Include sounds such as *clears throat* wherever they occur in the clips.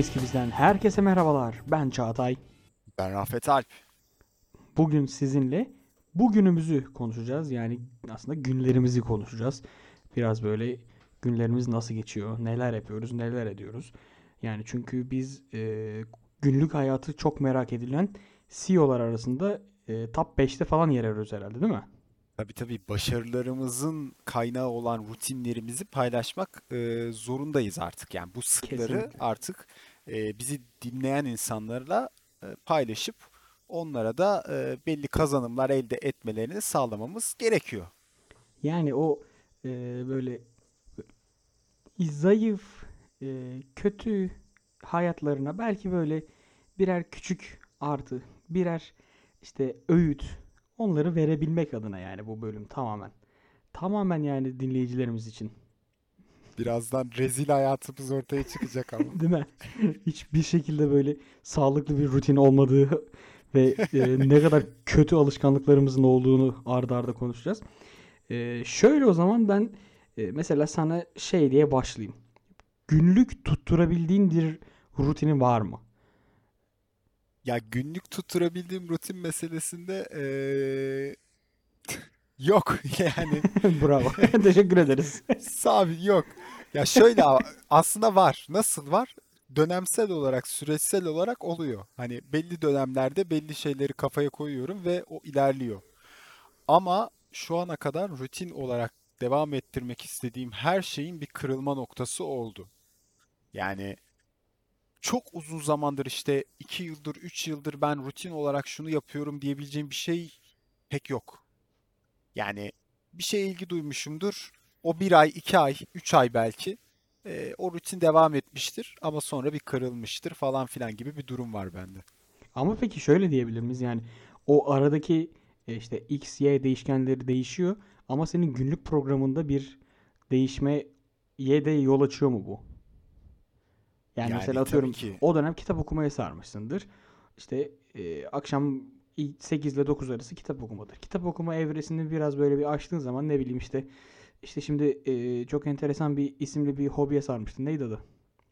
Kimiz ki bizden herkese merhabalar. Ben Çağatay. Ben Rafet Alp. Bugün sizinle bugünümüzü konuşacağız. Yani aslında günlerimizi konuşacağız. Biraz böyle günlerimiz nasıl geçiyor, neler yapıyoruz, neler ediyoruz. Yani çünkü biz e, günlük hayatı çok merak edilen CEO'lar arasında e, top 5'te falan yer arıyoruz herhalde değil mi? Tabii tabii başarılarımızın kaynağı olan rutinlerimizi paylaşmak e, zorundayız artık. Yani bu sırları Kesinlikle. artık e, bizi dinleyen insanlarla e, paylaşıp onlara da e, belli kazanımlar elde etmelerini sağlamamız gerekiyor. Yani o e, böyle zayıf, e, kötü hayatlarına belki böyle birer küçük artı, birer işte öğüt onları verebilmek adına yani bu bölüm tamamen. Tamamen yani dinleyicilerimiz için. Birazdan rezil hayatımız ortaya çıkacak ama. *laughs* Değil mi? Hiçbir şekilde böyle sağlıklı bir rutin olmadığı ve e, ne kadar kötü alışkanlıklarımızın olduğunu arda arda konuşacağız. E, şöyle o zaman ben e, mesela sana şey diye başlayayım. Günlük tutturabildiğin bir rutinin var mı? Ya günlük tutturabildiğim rutin meselesinde e, *laughs* yok *laughs* yani. *laughs* Bravo. *laughs* Teşekkür ederiz. Sabit yok. Ya şöyle aslında var. Nasıl var? Dönemsel olarak, süreçsel olarak oluyor. Hani belli dönemlerde belli şeyleri kafaya koyuyorum ve o ilerliyor. Ama şu ana kadar rutin olarak devam ettirmek istediğim her şeyin bir kırılma noktası oldu. Yani çok uzun zamandır işte 2 yıldır, 3 yıldır ben rutin olarak şunu yapıyorum diyebileceğim bir şey pek yok. Yani bir şeye ilgi duymuşumdur. O bir ay, iki ay, üç ay belki. Ee, o rutin devam etmiştir ama sonra bir kırılmıştır falan filan gibi bir durum var bende. Ama peki şöyle diyebilir miyiz? Yani o aradaki e, işte X, Y değişkenleri değişiyor ama senin günlük programında bir değişmeye de yol açıyor mu bu? Yani mesela Yani atıyorum tabii ki. o dönem kitap okumaya sarmışsındır. İşte e, akşam 8 ile 9 arası kitap okumadır. Kitap okuma evresini biraz böyle bir açtığın zaman ne bileyim işte işte şimdi e, çok enteresan bir isimli bir hobiye sarmıştın. Neydi adı?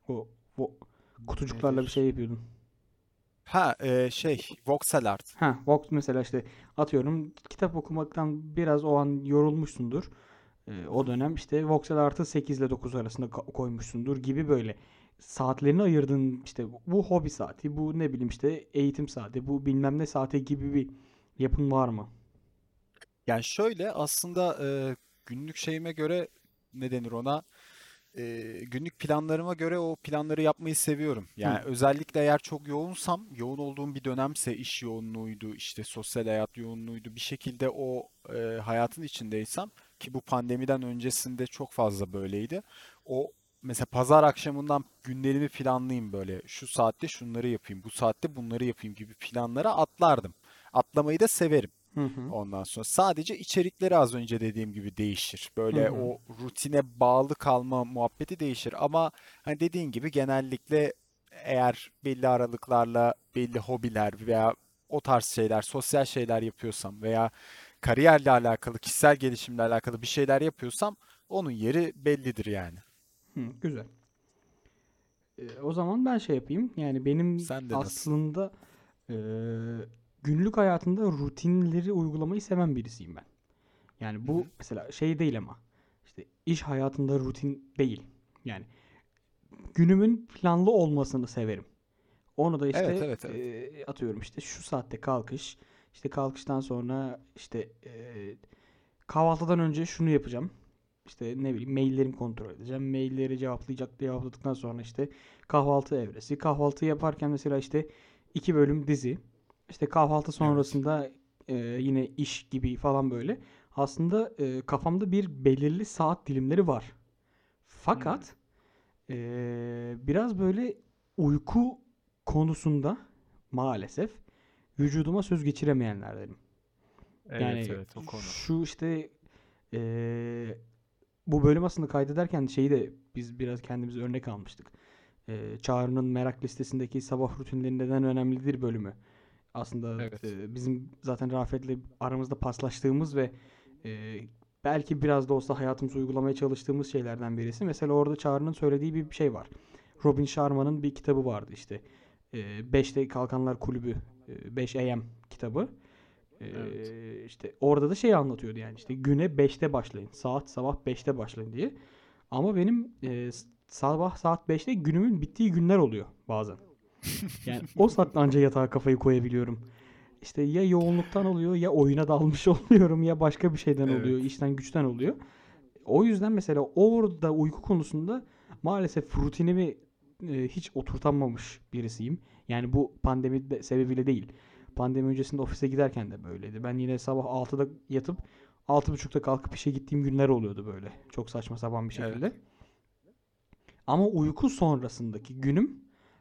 O, o kutucuklarla bir şey yapıyordun. Ha e, şey voxel art. Ha, Vox mesela işte atıyorum kitap okumaktan biraz o an yorulmuşsundur. Ee, o dönem işte Voxel artı 8 ile 9 arasında koymuşsundur gibi böyle saatlerini ayırdığın işte bu hobi saati, bu ne bileyim işte eğitim saati, bu bilmem ne saati gibi bir yapın var mı? Yani şöyle aslında e, günlük şeyime göre ne denir ona? E, günlük planlarıma göre o planları yapmayı seviyorum. Hı. Yani özellikle eğer çok yoğunsam, yoğun olduğum bir dönemse iş yoğunluğuydu, işte sosyal hayat yoğunluğuydu, bir şekilde o e, hayatın içindeysem ki bu pandemiden öncesinde çok fazla böyleydi. O mesela pazar akşamından günlerimi planlayayım böyle. Şu saatte şunları yapayım, bu saatte bunları yapayım gibi planlara atlardım. Atlamayı da severim. Hı hı. Ondan sonra sadece içerikleri az önce dediğim gibi değişir. Hı Böyle hı. o rutine bağlı kalma muhabbeti değişir. Ama hani dediğin gibi genellikle eğer belli aralıklarla belli hobiler veya o tarz şeyler, sosyal şeyler yapıyorsam veya kariyerle alakalı, kişisel gelişimle alakalı bir şeyler yapıyorsam onun yeri bellidir yani. Hı, güzel. Ee, o zaman ben şey yapayım. Yani benim Sen de aslında e, günlük hayatımda rutinleri uygulamayı seven birisiyim ben. Yani bu hı. mesela şey değil ama işte iş hayatında rutin değil. Yani günümün planlı olmasını severim. Onu da Evet, işte evet, evet. e, atıyorum işte şu saatte kalkış, işte kalkıştan sonra işte e, kahvaltıdan önce şunu yapacağım. İşte ne bileyim maillerimi kontrol edeceğim. Mailleri cevaplayacak cevapladıktan sonra işte kahvaltı evresi. Kahvaltı yaparken mesela işte iki bölüm dizi. İşte kahvaltı sonrasında e, yine iş gibi falan böyle. Aslında e, kafamda bir belirli saat dilimleri var. Hmm. Fakat e, biraz böyle uyku konusunda maalesef vücuduma söz geçiremeyenlerdenim. Evet, Yani evet o konu. şu işte eee, bu bölüm aslında kaydederken şeyi de biz biraz kendimize örnek almıştık. Eee Çağrı'nın merak listesindeki sabah rutinleri neden önemlidir bölümü. Aslında Evet. eee, bizim zaten Rafet'le aramızda paslaştığımız ve eee, belki biraz da olsa hayatımıza uygulamaya çalıştığımız şeylerden birisi. Mesela orada Çağrı'nın söylediği bir şey var. Robin Sharma'nın bir kitabı vardı işte. E, 5'te Kalkanlar Kulübü e, 5 AM kitabı. Evet. işte orada da şey anlatıyordu yani işte güne 5'te başlayın. Saat sabah 5'te başlayın diye. Ama benim e, sabah saat 5'te günümün bittiği günler oluyor bazen. Yani o *laughs* saatte anca yatağa kafayı koyabiliyorum. İşte ya yoğunluktan oluyor ya oyuna dalmış *laughs* oluyorum ya başka bir şeyden Evet. oluyor, işten güçten oluyor. O yüzden mesela orada uyku konusunda maalesef rutinimi e, hiç oturtamamış birisiyim. Yani bu pandemi de- sebebiyle değil. Pandemi öncesinde ofise giderken de böyleydi. Ben yine sabah 6'da yatıp 6.30'da kalkıp işe gittiğim günler oluyordu böyle. Çok saçma sapan bir Evet. şekilde. Ama uyku sonrasındaki günüm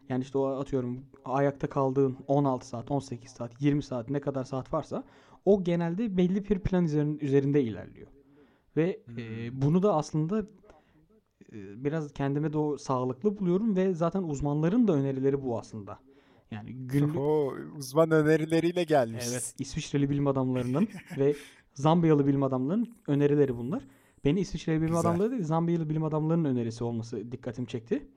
yani işte o atıyorum ayakta kaldığın 16 saat, 18 saat, 20 saat ne kadar saat varsa o genelde belli bir plan üzerin- üzerinde ilerliyor. Ve e, bunu da aslında e, biraz kendime de sağlıklı buluyorum ve zaten uzmanların da önerileri bu aslında. Yani günlük Oho, uzman önerileriyle gelmiş. Evet, İsviçreli bilim adamlarının *laughs* ve Zambiyalı bilim adamlarının önerileri bunlar. Beni İsviçreli bilim Güzel. adamları değil, Zambiyalı bilim adamlarının önerisi olması dikkatimi çekti.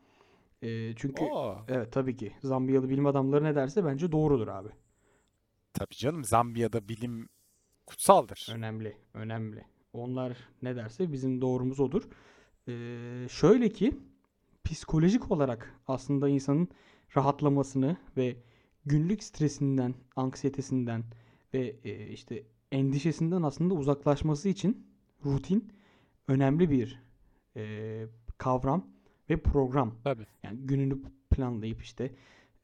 Ee, çünkü Oo, evet tabii ki Zambiyalı bilim adamları ne derse bence doğrudur abi. tabii canım Zambiya'da bilim kutsaldır. Önemli, önemli. Onlar ne derse bizim doğrumuz odur. Ee, şöyle ki psikolojik olarak aslında insanın rahatlamasını ve günlük stresinden, anksiyetesinden ve e, işte endişesinden aslında uzaklaşması için rutin önemli bir e, kavram ve program. Tabii. Yani gününü planlayıp işte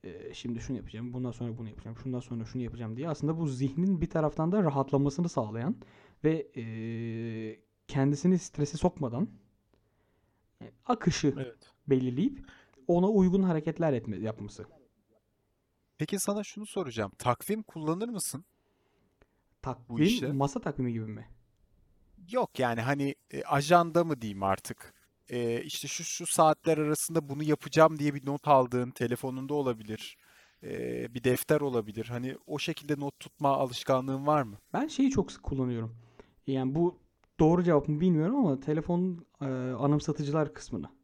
e, şimdi şunu yapacağım, bundan sonra bunu yapacağım, şundan sonra şunu yapacağım diye aslında bu zihnin bir taraftan da rahatlamasını sağlayan ve e, kendisini strese sokmadan yani akışı Evet. belirleyip ona uygun hareketler etme, yapması. Peki sana şunu soracağım. Takvim kullanır mısın? Takvim, işte. masa takvimi gibi mi? Yok yani hani e, ajanda mı diyeyim artık. E, işte şu şu saatler arasında bunu yapacağım diye bir not aldığın telefonunda olabilir. E, bir defter olabilir. Hani o şekilde not tutma alışkanlığın var mı? Ben şeyi çok sık kullanıyorum. Yani bu doğru cevap mı bilmiyorum ama telefonun e, anımsatıcılar kısmını.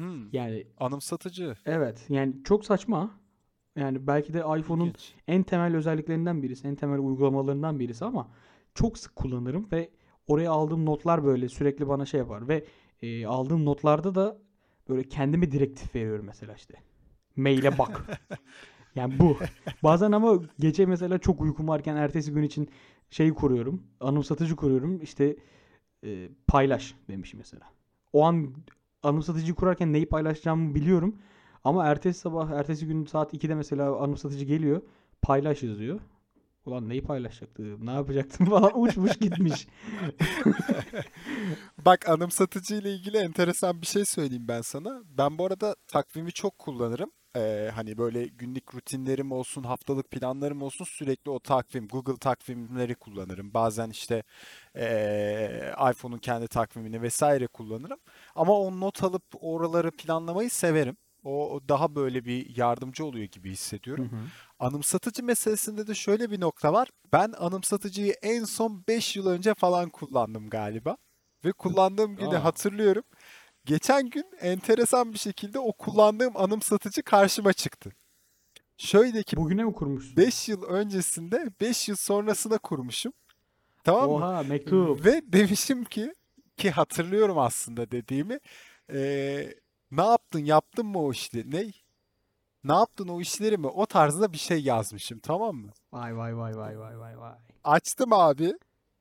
Hmm, Yani anımsatıcı. evet yani çok saçma. Yani belki de iPhone'un en temel özelliklerinden birisi, en temel uygulamalarından birisi ama çok sık kullanırım ve oraya aldığım notlar böyle sürekli bana şey yapar ve e, aldığım notlarda da böyle kendime direktif veriyorum mesela işte. Maile bak. *laughs* Yani bu. Bazen ama gece mesela çok uykum varken ertesi gün için şey kuruyorum. Anımsatıcı kuruyorum. İşte e, paylaş demiş mesela. O an anımsatıcıyı kurarken neyi paylaşacağımı biliyorum. Ama ertesi sabah, ertesi gün saat 2'de mesela anımsatıcı geliyor. Paylaş yazıyor. Ulan neyi paylaşacaktım, ne yapacaktım *laughs* falan uçmuş gitmiş. *laughs* Bak anımsatıcı ile ilgili enteresan bir şey söyleyeyim ben sana. Ben bu arada takvimi çok kullanırım. Ee, hani böyle günlük rutinlerim olsun, haftalık planlarım olsun sürekli o takvim, Google takvimleri kullanırım. Bazen işte ee, iPhone'un kendi takvimini vesaire kullanırım. Ama o not alıp oraları planlamayı severim. O daha böyle bir yardımcı oluyor gibi Hı hissediyorum. hı. Anımsatıcı meselesinde de şöyle bir nokta var. Ben anımsatıcıyı en son 5 yıl önce falan kullandım galiba. Ve kullandığım günü Aa. hatırlıyorum. Geçen gün enteresan bir şekilde o kullandığım anımsatıcı karşıma çıktı. Şöyle ki Bugüne mi kurmuşsun? 5 yıl öncesinde 5 yıl sonrasına kurmuşum. Tamam mı? Oha mektup. Ve demişim ki ki hatırlıyorum aslında dediğimi. Eee, ne yaptın? Yaptın mı o işleri? Ne? Ne yaptın o işleri mi? O tarzda bir şey yazmışım tamam mı? Vay vay vay vay vay vay vay. Açtım abi.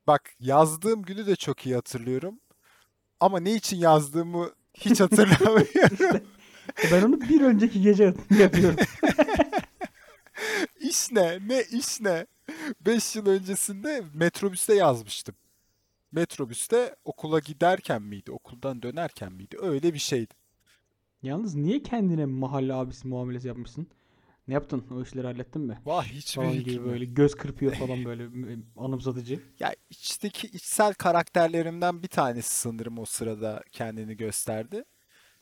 Bak yazdığım günü de çok iyi hatırlıyorum. Ama ne için yazdığımı hiç hatırlamıyorum. *laughs* E Ben onu bir önceki gece yapıyorum. *laughs* İş ne? Ne iş ne? 5 yıl öncesinde metrobüste yazmıştım. Metrobüste okula giderken miydi? Okuldan dönerken miydi? Öyle bir şeydi. Yalnız niye kendine mahalle abisi muamelesi yapmışsın? Ne yaptın? O işleri hallettin mi? Vah hiçbir Falan gibi böyle göz kırpıyor falan *laughs* böyle anımsatıcı. Ya içteki içsel karakterlerimden bir tanesi sanırım o sırada kendini gösterdi.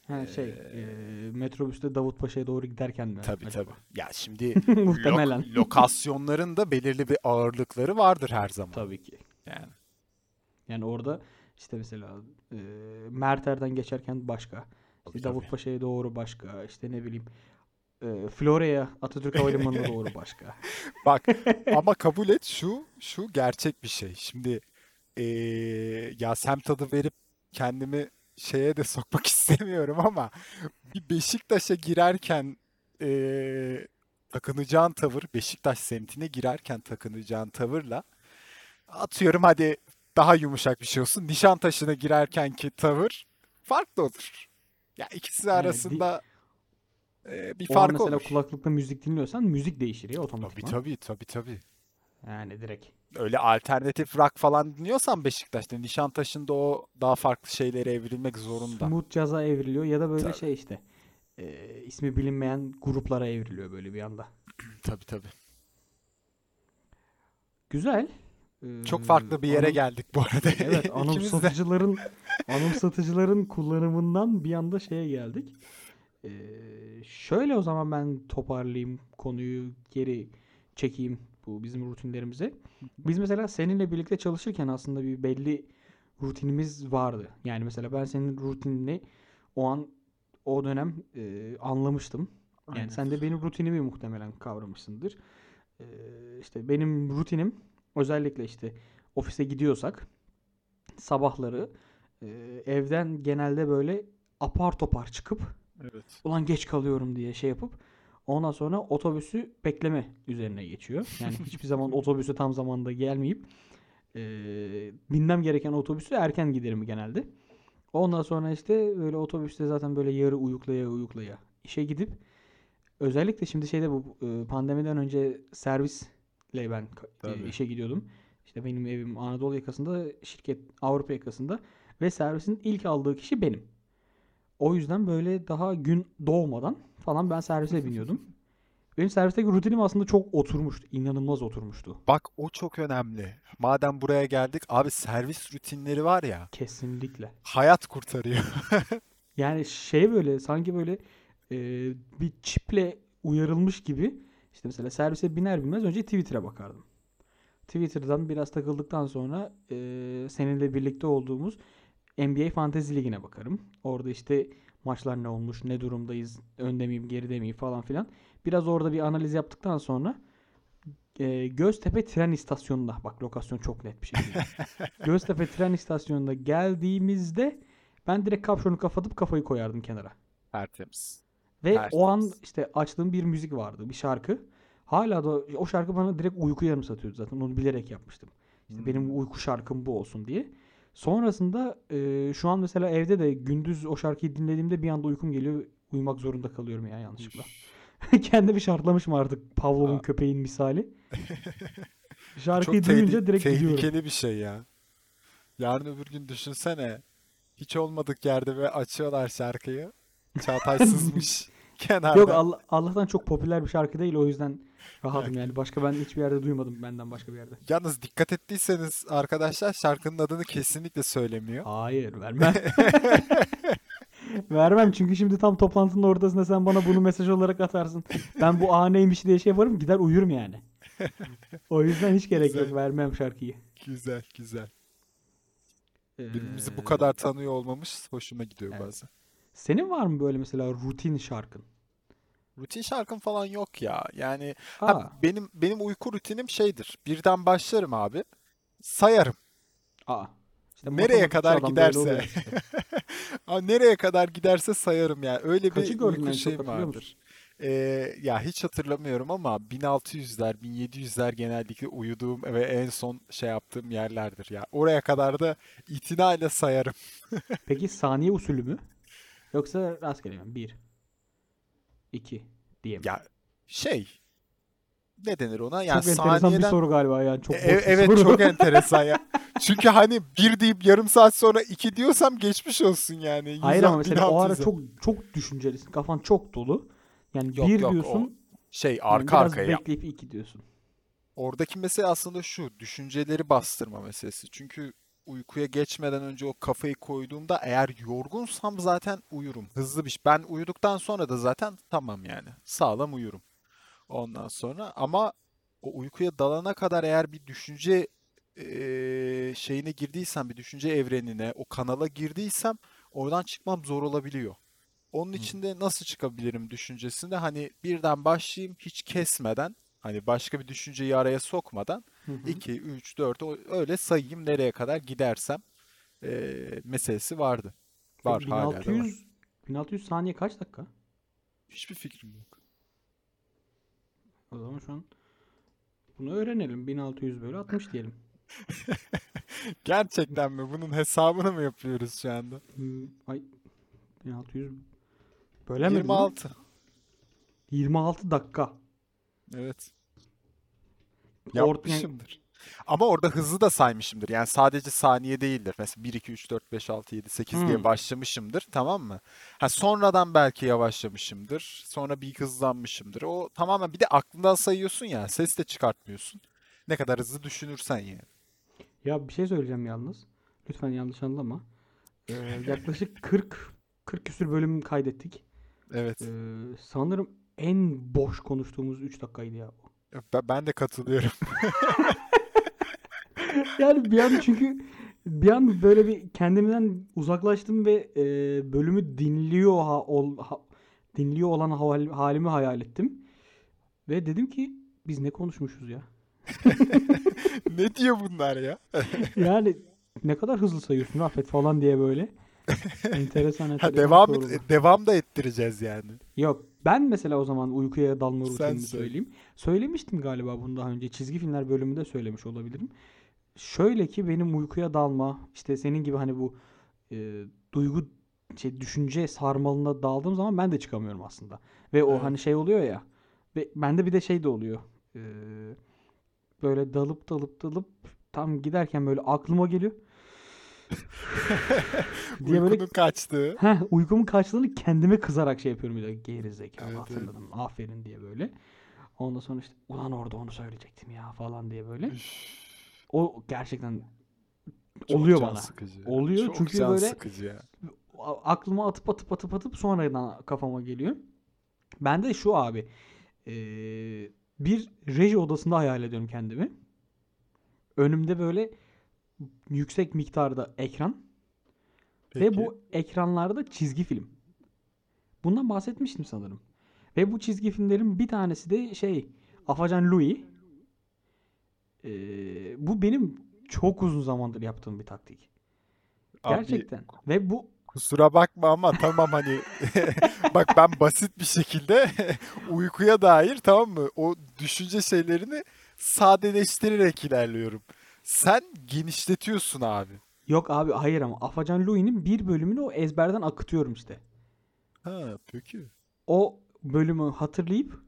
Ha şey, Ee, e, metrobüste Davut Paşa'ya doğru giderken mi Tabii acaba? tabii. Ya şimdi *laughs* Muhtemelen. lokasyonların da belirli bir ağırlıkları vardır her zaman. Tabii ki. Yani. Yani orada işte mesela e, Merter'den geçerken başka. İşte tabii. Davutpaşa'ya doğru başka. işte ne bileyim e, Florya'ya Atatürk *laughs* Havalimanı'na doğru başka. Bak *laughs* ama kabul et şu şu gerçek bir şey. Şimdi eee ya semt tadı verip kendimi şeye de sokmak *laughs* istemiyorum ama bir Beşiktaş'a girerken eee takınacağın tavır Beşiktaş semtine girerken takınacağın tavırla atıyorum hadi daha yumuşak bir şey olsun. Nişantaşı'na girerkenki tavır farklı olur. Ya ikisi Yani eee, bir o fark mesela olur. kulaklıkla müzik dinliyorsan müzik değişir ya Tabii otomatikman. tabii tabii tabii. Yani direkt. öyle alternatif rock falan dinliyorsan Beşiktaş'ta Nişantaşı'nda o daha farklı şeylere evrilmek zorunda. Smooth jazz'a evriliyor ya da böyle Tabii. şey işte e, ismi bilinmeyen gruplara evriliyor böyle bir anda. *clears throat* Tabii tabii. Güzel. Çok Ee, farklı bir yere anım- geldik bu arada. Evet, İkimiz de. anımsatıcıların anımsatıcıların kullanımından bir anda şeye geldik. Ee, şöyle o zaman ben toparlayayım konuyu geri çekeyim bu bizim rutinlerimize. Biz mesela seninle birlikte çalışırken aslında bir belli rutinimiz vardı. Yani mesela ben senin rutinini o an o dönem e, anlamıştım. Yani Aynen. sen de benim rutinimi muhtemelen kavramışsındır. Ee, işte benim rutinim özellikle işte ofise gidiyorsak sabahları e, evden genelde böyle apar topar çıkıp Evet. ulan geç kalıyorum diye şey yapıp ondan sonra otobüsü bekleme üzerine geçiyor. Yani *laughs* hiçbir zaman otobüse tam zamanda gelmeyip e, binmem gereken otobüsü erken giderim genelde. Ondan sonra işte böyle otobüste zaten böyle yarı uyuklaya uyuklaya işe gidip özellikle şimdi şeyde bu pandemiden önce servisle ben Tabii. işe gidiyordum. İşte benim evim Anadolu yakasında, şirket Avrupa yakasında ve servisin ilk aldığı kişi benim. O yüzden böyle daha gün doğmadan falan ben servise biniyordum. Benim servisteki rutinim aslında çok oturmuştu. inanılmaz oturmuştu. Bak o çok önemli. Madem buraya geldik abi servis rutinleri var ya Kesinlikle. hayat kurtarıyor. *laughs* Yani şey böyle sanki böyle e, bir çiple uyarılmış gibi işte mesela servise biner binmez önce Twitter'a bakardım. Twitter'dan biraz takıldıktan sonra e, seninle birlikte olduğumuz NBA Fantasy Ligi'ne bakarım. Orada işte maçlar ne olmuş, ne durumdayız, önde miyim, geride miyim falan filan. Biraz orada bir analiz yaptıktan sonra e, Göztepe tren istasyonunda, bak lokasyon çok net bir şekilde. *laughs* Göztepe tren istasyonunda geldiğimizde ben direkt kapşonu kapatıp kafayı koyardım kenara. Tertemiz. Ve o an Tertemiz. işte açtığım bir müzik vardı, bir şarkı. Hala da o şarkı bana direkt uyku yarım satıyordu zaten. Onu bilerek yapmıştım. İşte benim Hmm. uyku şarkım bu olsun diye. Sonrasında e, şu an mesela evde de gündüz o şarkıyı dinlediğimde bir anda uykum geliyor. Uyumak zorunda kalıyorum ya yanlışlıkla. *laughs* Kendimi şartlamışım artık Pavlov'un köpeğin misali. *laughs* Çok Şarkıyı tehli- duyunca direkt gidiyorum. tehlikeli bir şey ya. Yarın öbür gün düşünsene. Hiç olmadık yerde ve açıyorlar şarkıyı. *laughs* Çağatay sızmış kenarda. Yok Allah, Allah'tan çok popüler bir şarkı değil o yüzden rahatım yani. Başka ben hiçbir yerde duymadım benden başka bir yerde. Yalnız dikkat ettiyseniz arkadaşlar şarkının adını kesinlikle söylemiyor. Hayır vermem. *laughs* Vermem çünkü şimdi tam toplantının ortasında sen bana bunu mesaj olarak atarsın. Ben bu A neymiş diye şey yaparım gider uyurum yani. O yüzden hiç gerek yok Güzel. vermem şarkıyı. Güzel güzel. Birbirimizi Ee, bu kadar tanıyor olmamız hoşuma gidiyor Evet. bazen. Senin var mı böyle mesela rutin şarkın? Rutin şarkım falan yok ya. Yani Aa, ha, benim benim uyku rutinim şeydir. Birden başlarım abi. Sayarım. aa. İşte Nereye kadar giderse. işte. *laughs* Nereye kadar giderse sayarım yani. Öyle Kaçı bir uyku şeyim vardır. Ee, ya hiç hatırlamıyorum ama 1600'ler, 1700'ler genellikle uyuduğum ve en son şey yaptığım yerlerdir ya. Oraya kadar da itinayla sayarım. *laughs* Peki saniye usulü mü? Yoksa rastgele mi? Bir, iki diye mi? Ya şey ne denir ona? Yani Çok enteresan bir saniyeden soru galiba yani. Çok E- bir evet soru. çok *laughs* enteresan ya. Çünkü hani bir deyip yarım saat sonra iki diyorsam geçmiş olsun yani. Hayır 100 ama mesela o ara 1600'e. çok çok düşüncelisin. Kafan çok dolu. Yani Yok, bir yok, o diyorsun. şey yani arka biraz arkaya yap. bekleyip iki diyorsun. Oradaki mesele aslında şu, düşünceleri bastırma meselesi. Çünkü uykuya geçmeden önce o kafayı koyduğumda eğer yorgunsam zaten uyurum. Hızlı bir şey. Ben uyuduktan sonra da zaten tamam yani. Sağlam uyurum. Ondan sonra ama o uykuya dalana kadar eğer bir düşünce eee, şeyine girdiysem, bir düşünce evrenine, o kanala girdiysem oradan çıkmam zor olabiliyor. Onun içinde nasıl çıkabilirim düşüncesinde hani birden başlayayım hiç kesmeden hani başka bir düşünceyi araya sokmadan. 2, 3, 4 öyle sayayım nereye kadar gidersem eee, meselesi vardı. Var Peki hala da var. 1600 1600 saniye kaç dakika? Hiçbir fikrim yok. O zaman şu an bunu öğrenelim. 1600 bölü 60 *laughs* diyelim. Gerçekten mi? Bunun hesabını mı yapıyoruz şu anda? Hmm, Ay 1600 bölemedim mi? 26. 26 dakika. Evet. Yapmışımdır. Ama orada hızı da saymışımdır. Yani sadece saniye değildir. Mesela 1, 2, 3, 4, 5, 6, 7, 8 diye Hmm. başlamışımdır. Tamam mı? Ha, sonradan belki yavaşlamışımdır. Sonra bir hızlanmışımdır. O tamamen bir de aklından sayıyorsun ya. Ses de çıkartmıyorsun. Ne kadar hızlı düşünürsen yani. Ya bir şey söyleyeceğim yalnız. Lütfen yanlış anlama. Ee, *laughs* yaklaşık 40 40 küsür bölüm kaydettik. Evet. Ee, sanırım en boş konuştuğumuz 3 dakikaydı ya. Ben, ben de katılıyorum. *laughs* Yani bir an çünkü bir an böyle bir kendimden uzaklaştım ve e, bölümü dinliyor ha, ol, ha- dinliyor olan hal- halimi hayal ettim. Ve dedim ki biz ne konuşmuşuz ya? *laughs* Ne diyor bunlar ya? *laughs* Yani ne kadar hızlı sayıyorsun Rafet falan diye böyle. Enteresan Ha, devam sorular. devam da ettireceğiz yani. Yok ben mesela o zaman uykuya dalma rutinini söyle. söyleyeyim. Söylemiştim galiba bunu daha önce. Çizgi filmler bölümünde söylemiş olabilirim. Şöyle ki benim uykuya dalma işte senin gibi hani bu e, duygu şey düşünce sarmalına daldığım zaman ben de çıkamıyorum aslında. Ve o Evet. hani şey oluyor ya. Ve bende bir de şey de oluyor. E, böyle dalıp dalıp dalıp tam giderken böyle aklıma geliyor. *laughs* diye böyle kaçtığı. Heh, uykumun kaçtığını kendime kızarak şey yapıyorum de geri zekalı Evet, evet. hatırladım aferin diye böyle. Ondan sonra işte ulan orada onu söyleyecektim ya falan diye böyle. O gerçekten çok oluyor bana. sıkıcı. Oluyor Çok çünkü böyle- sıkıcı ya. Aklıma atıp atıp atıp atıp sonradan kafama geliyor. Ben de şu abi eee, bir reji odasında hayal ediyorum kendimi. Önümde böyle yüksek miktarda ekran Ve Peki. bu ekranlarda çizgi film. Bundan bahsetmiştim sanırım. Ve bu çizgi filmlerin bir tanesi de şey Afacan Louis. Ee, bu benim çok uzun zamandır yaptığım bir taktik. Abi, Gerçekten. Ve bu kusura bakma ama tamam hani *laughs* bak ben basit bir şekilde *laughs* uykuya dair tamam mı? O düşünce şeylerini sadeleştirerek ilerliyorum. Sen genişletiyorsun abi. yok abi hayır ama Afacan Louis'nin bir bölümünü o ezberden akıtıyorum işte. Ha peki. O bölümü hatırlayıp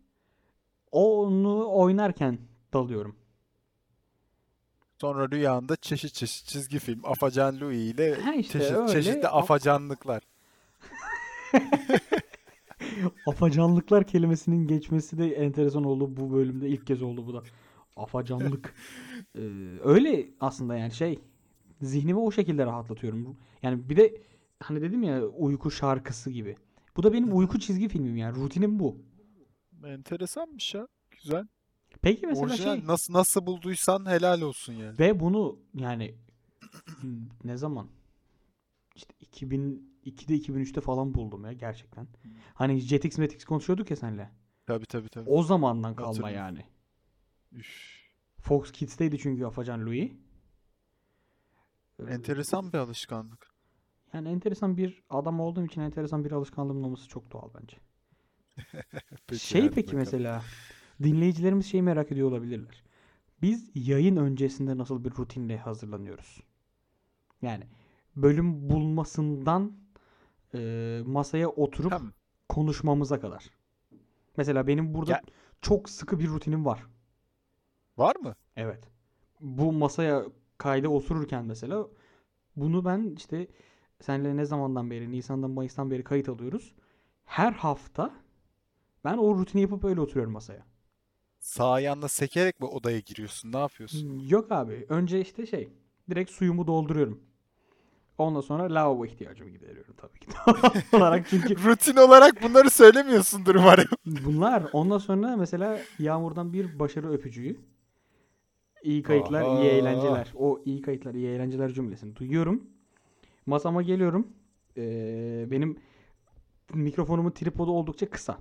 onu oynarken dalıyorum. Sonra rüyanda çeşit çeşit çizgi film Afacan Louis ile Ha işte çeşit, öyle. çeşitli afacanlıklar. *laughs* Afacanlıklar kelimesinin geçmesi de enteresan oldu bu bölümde. ilk kez oldu bu da. Afacanlık. *laughs* Ee, öyle aslında yani şey zihnimi o şekilde rahatlatıyorum. Yani bir de hani dedim ya uyku şarkısı gibi. Bu da benim uyku çizgi filmim yani. Rutinim bu. Enteresanmış ya. Güzel. Peki mesela Orijinal şey nasıl nasıl bulduysan helal olsun yani. ve bunu yani *clears throat* ne zaman? İşte 2002'de 2003'te falan buldum ya gerçekten. Hani Jetix Metix konuşuyorduk ya senle. Tabii tabii tabii. O zamandan kalma yani. Üf. Fox Kids'teydi çünkü Afacan Louis. Ee, Enteresan bir alışkanlık. Yani enteresan bir adam olduğum için enteresan bir alışkanlığımın olması çok doğal bence. *laughs* Peki şey peki bakalım. mesela dinleyicilerimiz şeyi merak ediyor olabilirler. Biz yayın öncesinde nasıl bir rutinle hazırlanıyoruz? Yani bölüm bulmasından e, masaya oturup Hem konuşmamıza kadar. Mesela benim burada Ya- çok sıkı bir rutinim var. Var mı? Evet. Bu masaya kayda otururken mesela bunu ben işte senle ne zamandan beri Nisan'dan Mayıs'tan beri kayıt alıyoruz. Her hafta ben o rutini yapıp öyle oturuyorum masaya. Sağ ayağınla sekerek mi odaya giriyorsun? Ne yapıyorsun? Yok abi. Önce işte şey direkt suyumu dolduruyorum. Ondan sonra lavabo ihtiyacımı gideriyorum tabii ki. *laughs* Olarak çünkü *laughs* Rutin olarak bunları söylemiyorsundur umarım. bunlar ondan sonra mesela Yağmur'dan bir başarı öpücüğü. İyi kayıtlar, iyi Aha. eğlenceler. O iyi kayıtlar, iyi eğlenceler cümlesini duyuyorum. Masama geliyorum. Ee, benim mikrofonumun tripodu oldukça kısa.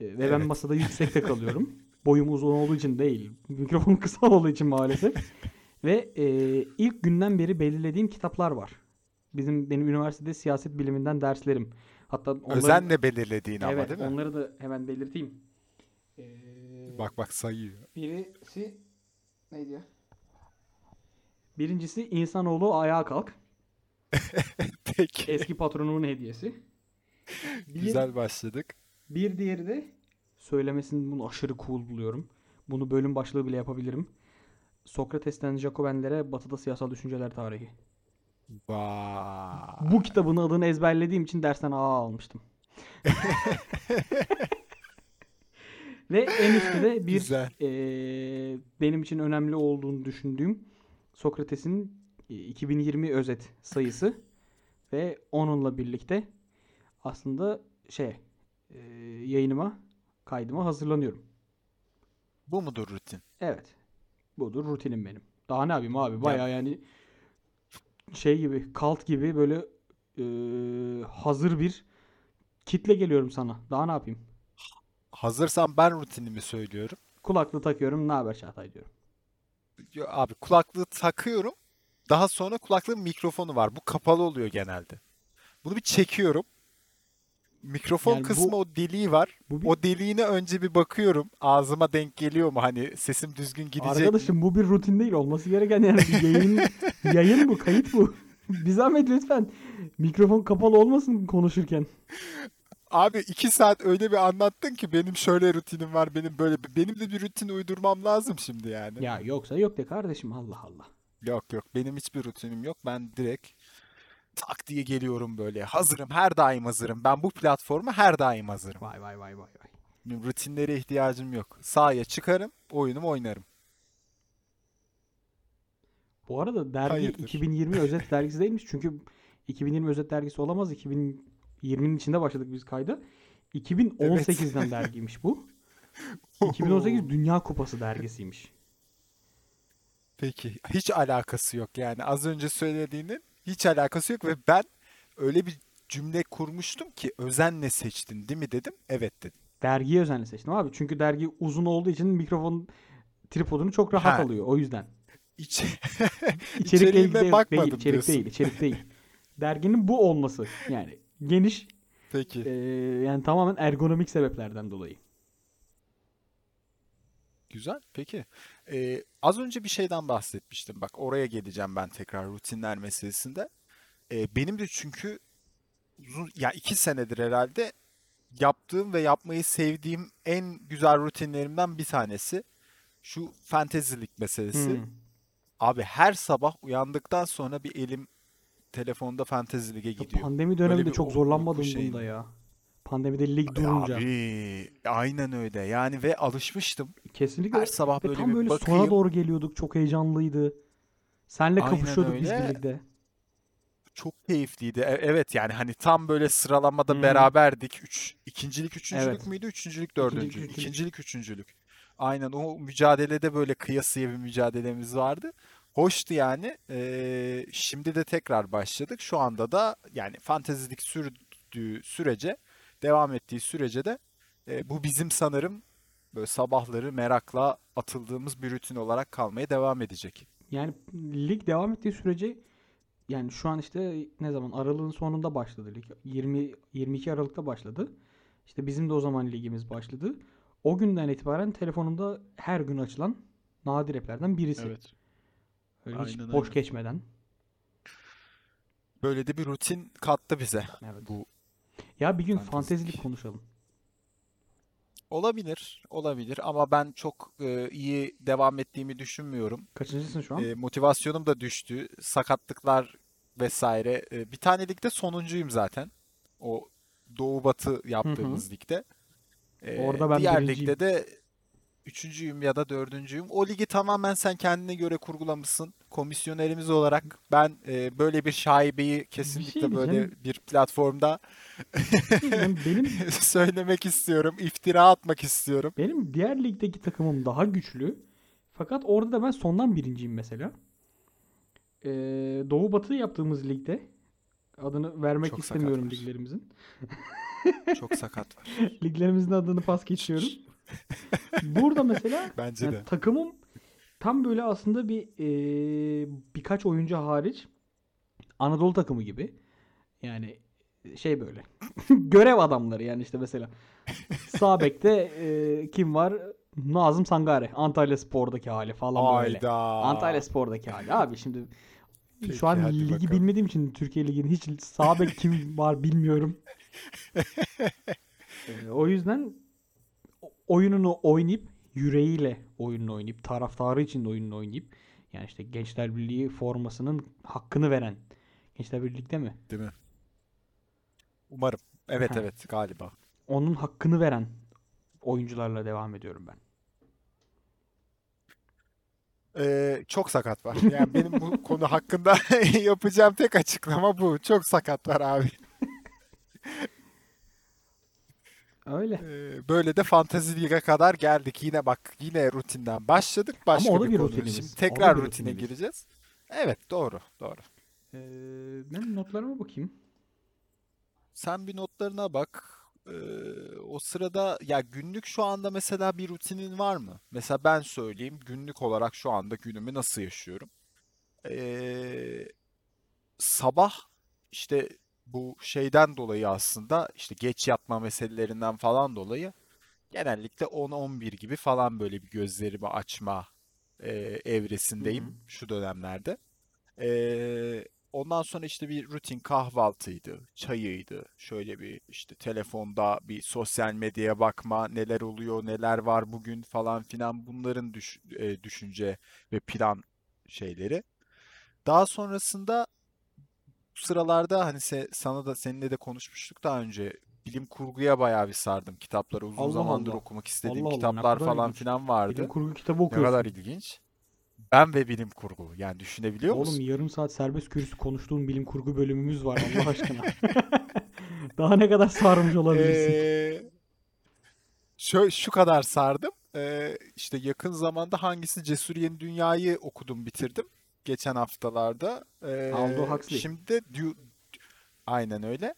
Ee, ve ben Evet. masada yüksekte *laughs* kalıyorum. Boyum uzun olduğu için değil. Mikrofonum *laughs* kısa olduğu için maalesef. ve e, ilk günden beri belirlediğim kitaplar var. Bizim benim üniversitede siyaset biliminden derslerim. Hatta onları, Özenle belirlediğin ama evet, değil mi? onları da hemen belirteyim. Ee, Bak bak sayıyor. Birisi neydi ya? Birincisi insanoğlu ayağa kalk. *laughs* Peki. Eski patronumun hediyesi. Bir, Güzel başladık. bir diğeri de söylemesini bunu aşırı cool buluyorum. Bunu bölüm başlığı bile yapabilirim. Sokrates'ten Jacobenlere Batı'da siyasal düşünceler tarihi. Vay. Bu kitabın adını ezberlediğim için dersten A almıştım. *laughs* Ve en üstte de bir eee, benim için önemli olduğunu düşündüğüm Sokrates'in e, 2020 özet sayısı ve onunla birlikte aslında şey eee, yayınıma kaydıma hazırlanıyorum. Bu mudur rutin? Evet. Budur rutinim benim. Daha ne yapayım abi? Bayağı yani şey gibi, kalt gibi böyle eee, hazır bir kitle geliyorum sana. Daha ne yapayım? Hazırsan ben rutinimi söylüyorum. Kulaklığı takıyorum. Ne haber Çağatay diyorum. Yo, Abi kulaklığı takıyorum. Daha sonra kulaklığın mikrofonu var. Bu kapalı oluyor genelde. Bunu bir çekiyorum. Mikrofon Yani bu- kısmı o deliği var. Bu bir O deliğine önce bir bakıyorum. Ağzıma denk geliyor mu? Hani sesim düzgün gidecek mi? Arkadaşım bu bir rutin değil. Olması gereken yani yayın *laughs* yayın bu, kayıt bu. Bir zahmet lütfen. Mikrofon kapalı olmasın konuşurken. Abi iki saat öyle bir anlattın ki benim şöyle rutinim var, benim böyle. Benim de bir rutin uydurmam lazım şimdi yani. Ya yoksa yok de kardeşim Allah Allah. Yok yok benim hiçbir rutinim yok. Ben direkt tak diye geliyorum böyle. Hazırım, her daim hazırım. Ben bu platforma her daim hazırım. Vay vay vay vay vay. Benim rutinlere ihtiyacım yok. Sahaya çıkarım, oyunumu oynarım. Bu arada dergi Hayırdır? 2020 özet dergisi değilmiş. Çünkü 2020 özet dergisi olamaz. 2020'nin içinde başladık biz kayda. 2018'den dergiymiş bu. *laughs* 2018 Dünya Kupası dergisiymiş. Peki, hiç alakası yok yani. Az önce söylediğinin hiç alakası yok ve ben öyle bir cümle kurmuştum ki özenle seçtin değil mi dedim. Evet dedim. Dergiyi özenle seçtim abi. Çünkü dergi uzun olduğu için mikrofon tripodunu çok rahat Ha. alıyor. O yüzden. İç... *laughs* İçerikle ilgili değil, bakmadım içerik diyorsun. değil, içerik değil. *laughs* Derginin bu olması yani geniş Peki. e, yani tamamen ergonomik sebeplerden dolayı. Güzel. Peki. Ee, az önce bir şeyden bahsetmiştim. Bak oraya geleceğim ben tekrar rutinler meselesinde. Ee, benim de çünkü uzun, ya iki senedir herhalde yaptığım ve yapmayı sevdiğim en güzel rutinlerimden bir tanesi şu fantezilik meselesi. Hmm. Abi her sabah uyandıktan sonra bir elim telefonda Fantasy Lig'e gidiyor. Pandemi döneminde çok zorlanmadım şeyinde. bunda ya. Pandemide lig durunca. Abi aynen öyle. Yani ve alışmıştım. Kesinlikle. Her sabah Ve böyle tam böyle sona bakayım. doğru geliyorduk. Çok heyecanlıydı. Senle kapışıyorduk biz birlikte. Çok keyifliydi. E- Evet yani hani tam böyle sıralamada Hı. beraberdik. Üç, ikincilik üçüncülük Evet. müydü? Üçüncülük İkincilik, dördüncülük. üçüncülük. İkincilik üçüncülük. Aynen o mücadelede böyle kıyasıya bir mücadelemiz vardı. Hoştu yani. Ee, şimdi de tekrar başladık. Şu anda da yani fantezilik sürdüğü sürece, devam ettiği sürece de e, bu bizim sanırım böyle sabahları merakla atıldığımız bir rutin olarak kalmaya devam edecek. Yani lig devam ettiği sürece yani şu an işte ne zaman aralığın sonunda başladı lig. 20 22 Aralık'ta başladı. İşte bizim de o zaman ligimiz başladı. O günden itibaren telefonumda her gün açılan nadir app'lerden birisi. Öyle hiç Aynen boş öyle. geçmeden. Böyle de bir rutin kattı bize. Evet. Bu Ya bir gün Fantastik. fantezilik konuşalım. Olabilir, olabilir ama ben çok e, iyi devam ettiğimi düşünmüyorum. Kaçıncısın şu an? E, motivasyonum da düştü. Sakatlıklar vesaire. E, bir tane ligde sonuncuyum zaten. O Doğu Batı yaptığımız ligde. E, Orada ben diğer birinciyim. ligde de üçüncüyüm ya da dördüncüyüm. O ligi tamamen sen kendine göre kurgulamışsın. Komisyonerimiz olarak ben e, böyle bir şaibeyi kesinlikle böyle diyeceğim. bir platformda Yani benim *laughs* söylemek istiyorum. İftira atmak istiyorum. benim diğer ligdeki takımım daha güçlü. Fakat orada da ben sondan birinciyim mesela. Ee, Doğu Batı yaptığımız ligde adını vermek Çok istemiyorum liglerimizin. Çok sakat var. *laughs* Liglerimizin adını pas geçiyorum. Burada mesela *laughs* Bence yani de. takımım tam böyle aslında bir e, birkaç oyuncu hariç Anadolu takımı gibi. Yani şey böyle. *laughs* Görev adamları yani işte mesela sağ bekte e, kim var? Nazım Sangare. Antalya Spor'daki hali falan böyle. Ayda. Antalya Spor'daki hali. Abi şimdi Peki, şu an ligi bakalım. bilmediğim için Türkiye Ligi'nin hiç sağ bek kim var bilmiyorum. Ee, *laughs* o yüzden oyununu oynayıp yüreğiyle oyununu oynayıp taraftarı için de oyununu oynayıp yani işte Gençler Birliği formasının hakkını veren Gençler Birlik'te mi? Değil mi? Umarım. Evet Ha. evet galiba. Onun hakkını veren oyuncularla devam ediyorum ben. Ee, çok sakat var. Yani benim bu *laughs* konu hakkında *laughs* yapacağım tek açıklama bu. Çok sakat var abi. Öyle. Ee, böyle de Fantasy Lig'e kadar geldik. Yine bak yine rutinden başladık. Başka o da bir bir rutinimiz. Şimdi O da tekrar bir rutine rutinimiz. gireceğiz. Evet doğru doğru. Ee, ben notlarıma bakayım. Sen bir notlarına bak. Ee, o sırada ya günlük şu anda mesela bir rutinin var mı? Mesela ben söyleyeyim günlük olarak şu anda günümü nasıl yaşıyorum? Ee, sabah işte bu şeyden dolayı aslında işte geç yatma meselelerinden falan dolayı genellikle 10-11 gibi falan böyle bir gözlerimi açma e, evresindeyim Hı hı. şu dönemlerde. Ee, ondan sonra işte bir rutin kahvaltıydı, çayıydı. Şöyle bir işte telefonda bir sosyal medyaya bakma, neler oluyor, neler var bugün falan filan bunların düş- e, düşünce ve plan şeyleri. Daha sonrasında sıralarda hani se- sana da seninle de konuşmuştuk daha önce bilim kurguya bayağı bir sardım kitapları. Uzun Allah zamandır Allah. okumak istediğim Allah Allah, ne kitaplar kadar falan ilginç. filan vardı. Bilim kurgu kitabı Ne okuyorsun. kadar ilginç. Ben ve bilim kurgu. Yani düşünebiliyor Oğlum musun? yarım saat serbest kürsü konuştuğum bilim kurgu bölümümüz var Allah *laughs* aşkına. *laughs* Daha ne kadar sarmış olabilirsin? Ee, şu, şu kadar sardım. Ee, işte yakın zamanda hangisi Cesur Yeni Dünya'yı okudum bitirdim. Geçen haftalarda. Ee, Aldous Huxley. Şimdi de Du- aynen öyle.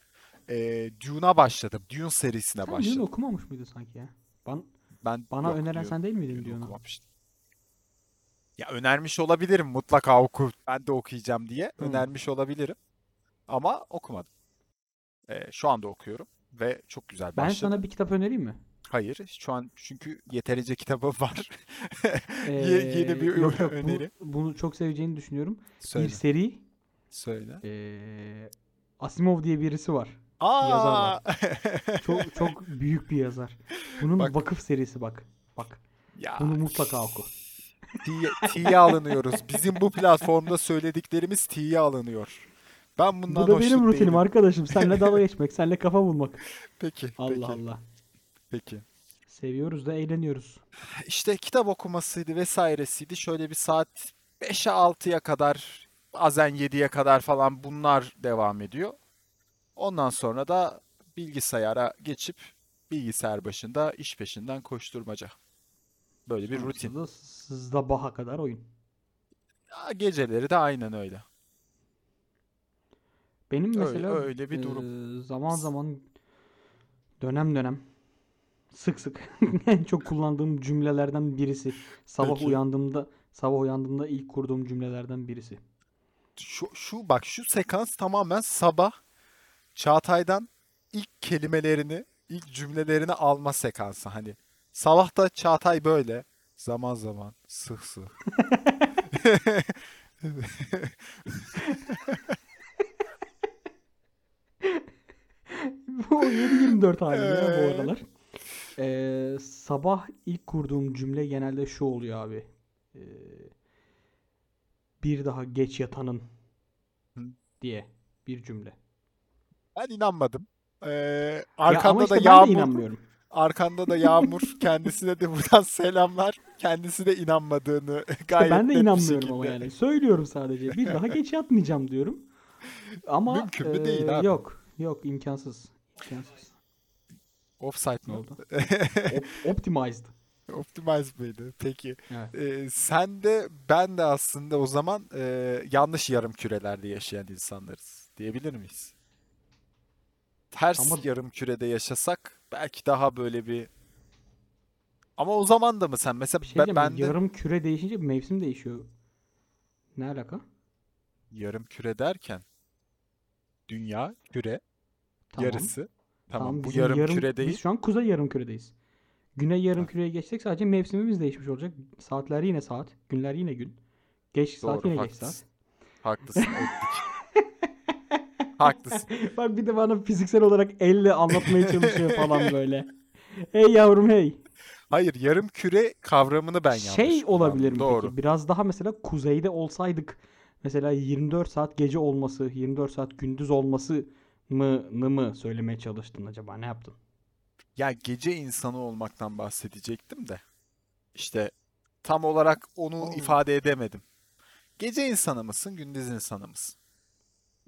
Ee, Dune'a başladım. Dune serisine Sen Dune başladım. okumamış mıydın sanki ya? Ben, Ben bana yok, öneren Dune- sen değil miydin Dune Dune'u? okumamıştım. Ya önermiş olabilirim mutlaka oku. Ben de okuyacağım diye Hı. önermiş olabilirim. Ama okumadım. Ee, şu anda okuyorum ve çok güzel Ben başladım. sana bir kitap önereyim mi? Hayır, şu an çünkü yeterince kitabım *laughs* var. Ee, Ye- Yeni bir yok yok bu- öneri. bunu çok seveceğini düşünüyorum. Söyle, Bir seri söyle. ee, Asimov diye birisi var. Aa! yazar var. Çok çok büyük bir yazar. Bunun Bak. vakıf serisi bak. Bak. Ya, Bunu mutlaka oku. tiye alınıyoruz. Bizim bu platformda söylediklerimiz tiye alınıyor. Ben bundan Bu da benim rutinim değilim. arkadaşım. Seninle dalga *laughs* geçmek, seninle kafa bulmak. Peki, Allah peki, Allah. Peki. Seviyoruz da eğleniyoruz. İşte kitap okumasıydı vesairesiydi. Şöyle bir saat 5'e 6'ya kadar, bazen 7'ye kadar falan bunlar devam ediyor. Ondan sonra da bilgisayara geçip bilgisayar başında iş peşinden koşturmaca. Böyle bir rutin. Sonrasında Sabaha kadar oyun. Ya, geceleri de aynen öyle. Benim Öyle- mesela öyle bir durum. zaman zaman dönem dönem sık sık *laughs* en çok kullandığım cümlelerden birisi. Sabah Peki. uyandığımda sabah uyandığımda ilk kurduğum cümlelerden birisi. Şu, şu bak şu sekans tamamen sabah Çağatay'dan ilk kelimelerini, ilk cümlelerini alma sekansı. Hani sabah da Çağatay böyle zaman zaman sık sık. *laughs* Bu 7-24 hali ya bu Ee? aralar. Eee, sabah ilk kurduğum cümle genelde şu oluyor abi. Eee, bir daha geç yatanın diye bir cümle. Ben inanmadım. Ee, Ya arkanda işte da Yağmur, inanmıyorum. arkanda da Yağmur. *laughs* Kendisine de buradan selamlar. Kendisi de inanmadığını gayet ben de inanmıyorum ama yani. Söylüyorum sadece. Bir daha geç yatmayacağım diyorum. *laughs* Ama Mümkün mü? Değil eee, abi. yok. Yok imkansız. İmkansız. Offside mı? oldu? Op- optimized. *laughs* Optimize mıydı? Peki. Evet. Ee, sen de ben de aslında o zaman e, yanlış yarım kürelerde yaşayan insanlarız diyebilir miyiz? ters Ama- yarım kürede yaşasak belki daha böyle bir ama o zaman da mı sen mesela Bir şey ben, ben de Yarım küre değişince mevsim değişiyor. Ne alaka? yarım küre derken dünya küre Tamam. yarısı tamam, bu bizim yarım, küre değil Biz şu an kuzey yarım küredeyiz. Güney yarım Ha. küreye geçsek sadece mevsimimiz değişmiş olacak. Saatler yine saat. Günler yine gün. Geç saat doğru yine geç saat. haklısın *laughs* haklısın *laughs* haklısın Bak bir de bana fiziksel olarak elle anlatmaya çalışıyor falan böyle. Hey yavrum hey. hayır yarım küre kavramını ben yanlış şey olabilir mi doğru peki? Biraz daha mesela kuzeyde olsaydık mesela 24 saat gece olması, 24 saat gündüz olması mı mı söylemeye çalıştın acaba? Ne yaptın? Ya gece insanı olmaktan bahsedecektim de. İşte tam olarak onu Oo. ifade edemedim. Gece insanı mısın, gündüz insanı mısın?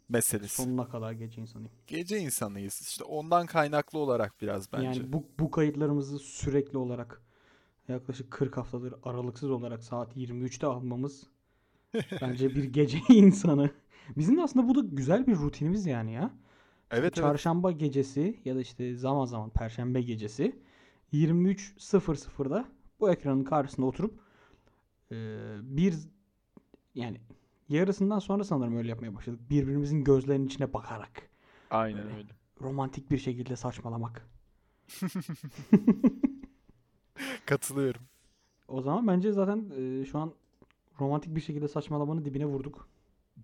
Meselesi. Sonuna kadar gece insanıyım. Gece insanıyız. İşte ondan kaynaklı olarak biraz bence. Yani bu, bu kayıtlarımızı sürekli olarak yaklaşık 40 haftadır aralıksız olarak saat 23'te almamız *laughs* bence bir gece insanı. Bizim de aslında bu da güzel bir rutinimiz yani ya. Evet evet. Çarşamba gecesi ya da işte zaman zaman perşembe gecesi 23.00'da bu ekranın karşısında oturup e, bir yani yarısından sonra sanırım öyle yapmaya başladık. Birbirimizin gözlerinin içine bakarak Aynen Öyle. öyle. romantik bir şekilde saçmalamak. *laughs* Katılıyorum. O zaman bence zaten e, şu an romantik bir şekilde saçmalamanın dibine vurduk.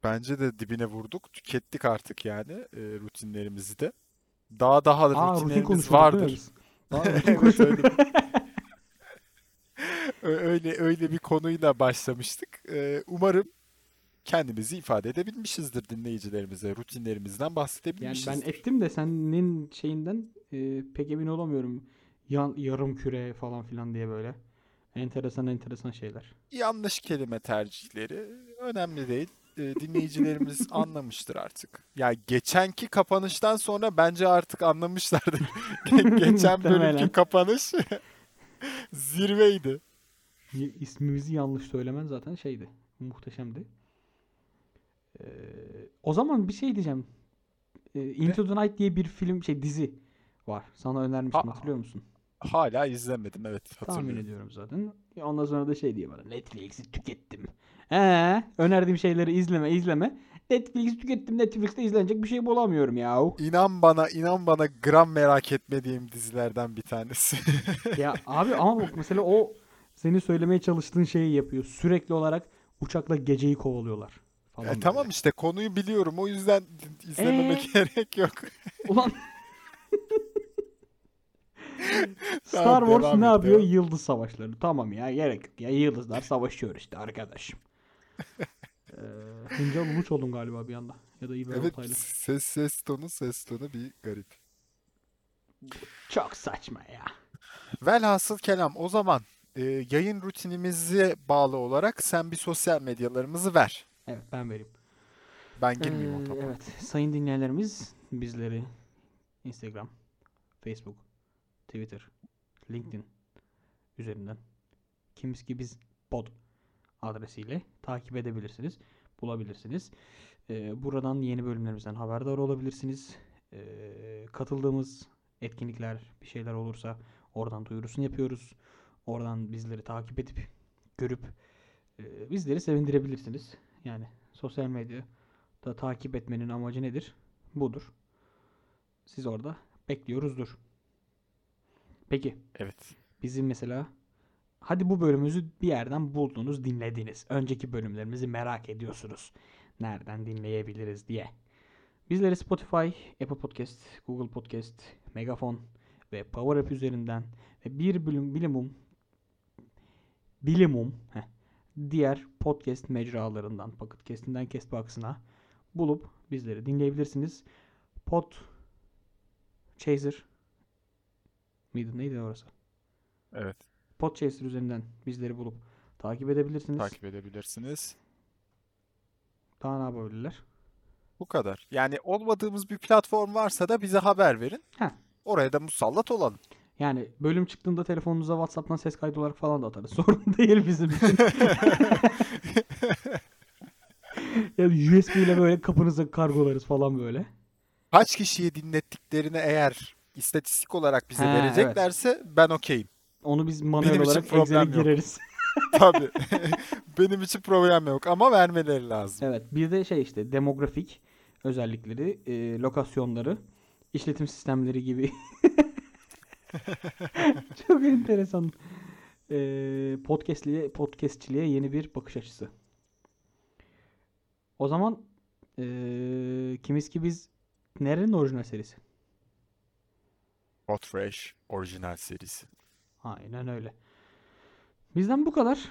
Bence de dibine vurduk. Tükettik artık yani e, rutinlerimizi de. Daha daha Aa rutin rutinlerimiz vardır. *laughs* rutin Evet, konuşuyorduk. Ö- Öyle öyle bir konuyla başlamıştık. Ee, umarım kendimizi ifade edebilmişizdir dinleyicilerimize. Rutinlerimizden Yani bahsedebilmişizdir. ben ettim de senin şeyinden e, pek emin olamıyorum. Yan, yarım küre falan filan diye böyle. Enteresan enteresan şeyler. Yanlış kelime tercihleri önemli değil. Ee, dinleyicilerimiz *laughs* anlamıştır artık. Ya geçenki kapanıştan sonra bence artık anlamışlardır. *laughs* Ge- Geçen bölümki kapanış *laughs* zirveydi. İsmimizi yanlış söylemen zaten şeydi. Muhteşemdi. Ee, o zaman bir şey diyeceğim. Ee, Into the Night diye bir film şey dizi var. Sana önermiştim Ha- hatırlıyor musun? Hala izlemedim evet Tahmin hatırlıyorum. ediyorum zaten. Ondan sonra da şey diye bana Netflix'i tükettim. Ee, önerdiğim şeyleri izleme izleme. Netflix'i tükettim. Netflix'te izlenecek bir şey bulamıyorum ya. İnan bana, inan bana gram merak etmediğim dizilerden bir tanesi. *laughs* ya abi ama bak mesela o senin söylemeye çalıştığın şeyi yapıyor. Sürekli olarak uçakla geceyi kovalıyorlar. Falan E, tamam işte konuyu biliyorum. O yüzden izlememek gerek yok. *laughs* Ulan Star Wars ne yapıyor? Yıldız savaşları. Tamam ya gerek yok. Ya yıldızlar savaşıyor işte arkadaşım. Ee, Hıncal Uluç oldum galiba bir anda. Ya da İbrahim Evet, Altaylı. ses ses tonu ses tonu bir garip. Çok saçma ya. Velhasıl kelam o zaman e, yayın rutinimize bağlı olarak sen bir sosyal medyalarımızı ver. Evet ben vereyim. Ben girmeyeyim o Ee, topa. evet sayın dinleyenlerimiz bizleri Instagram, Facebook, Twitter, LinkedIn üzerinden kimiski biz pod adresiyle takip edebilirsiniz, bulabilirsiniz. Ee, buradan yeni bölümlerimizden haberdar olabilirsiniz. Ee, katıldığımız etkinlikler, bir şeyler olursa oradan duyurusunu yapıyoruz. Oradan bizleri takip edip görüp e, bizleri sevindirebilirsiniz. Yani sosyal medya da takip etmenin amacı nedir? Budur. Siz orada bekliyoruzdur. Peki Evet. bizim mesela hadi bu bölümümüzü bir yerden buldunuz, dinlediniz. Önceki bölümlerimizi merak ediyorsunuz. Nereden dinleyebiliriz diye. Bizleri Spotify, Apple Podcast, Google Podcast, Megafon ve Power App üzerinden ve bir bölüm bilimum bilimum heh, diğer podcast mecralarından Pocket Cast'inden Castbox'ına bulup bizleri dinleyebilirsiniz. Pod Chaser mıydı? Neydi orası? Evet. Podchaser üzerinden bizleri bulup takip edebilirsiniz. Takip edebilirsiniz. Daha ne yapabilirler? Bu kadar. Yani olmadığımız bir platform varsa da bize haber verin. Heh. Oraya da musallat olalım. Yani bölüm çıktığında telefonunuza WhatsApp'tan ses kaydı olarak falan da atarız. *laughs* Sorun değil bizim için. *laughs* ya USB ile böyle kapınıza kargolarız falan böyle. Kaç kişiye dinlettiklerini eğer istatistik olarak bize He, evet. vereceklerse ben okeyim. Onu biz manuel Benim olarak Excel'e gireriz. *laughs* Tabii. *laughs* Benim için problem yok ama vermeleri lazım. Evet. Bir de şey işte demografik özellikleri, e, lokasyonları, işletim sistemleri gibi. *laughs* Çok enteresan. E, podcastliğe, podcastçiliğe yeni bir bakış açısı. O zaman e, kimiz ki biz nerenin orijinal serisi? Hot Fresh orijinal serisi. Aynen öyle. Bizden bu kadar.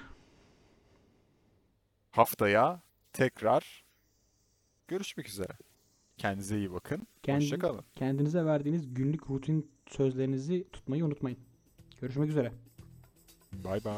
Haftaya tekrar görüşmek üzere. Kendinize iyi bakın. Kendi- Hoşçakalın. Kendinize verdiğiniz günlük rutin sözlerinizi tutmayı unutmayın. Görüşmek üzere. Bye bye.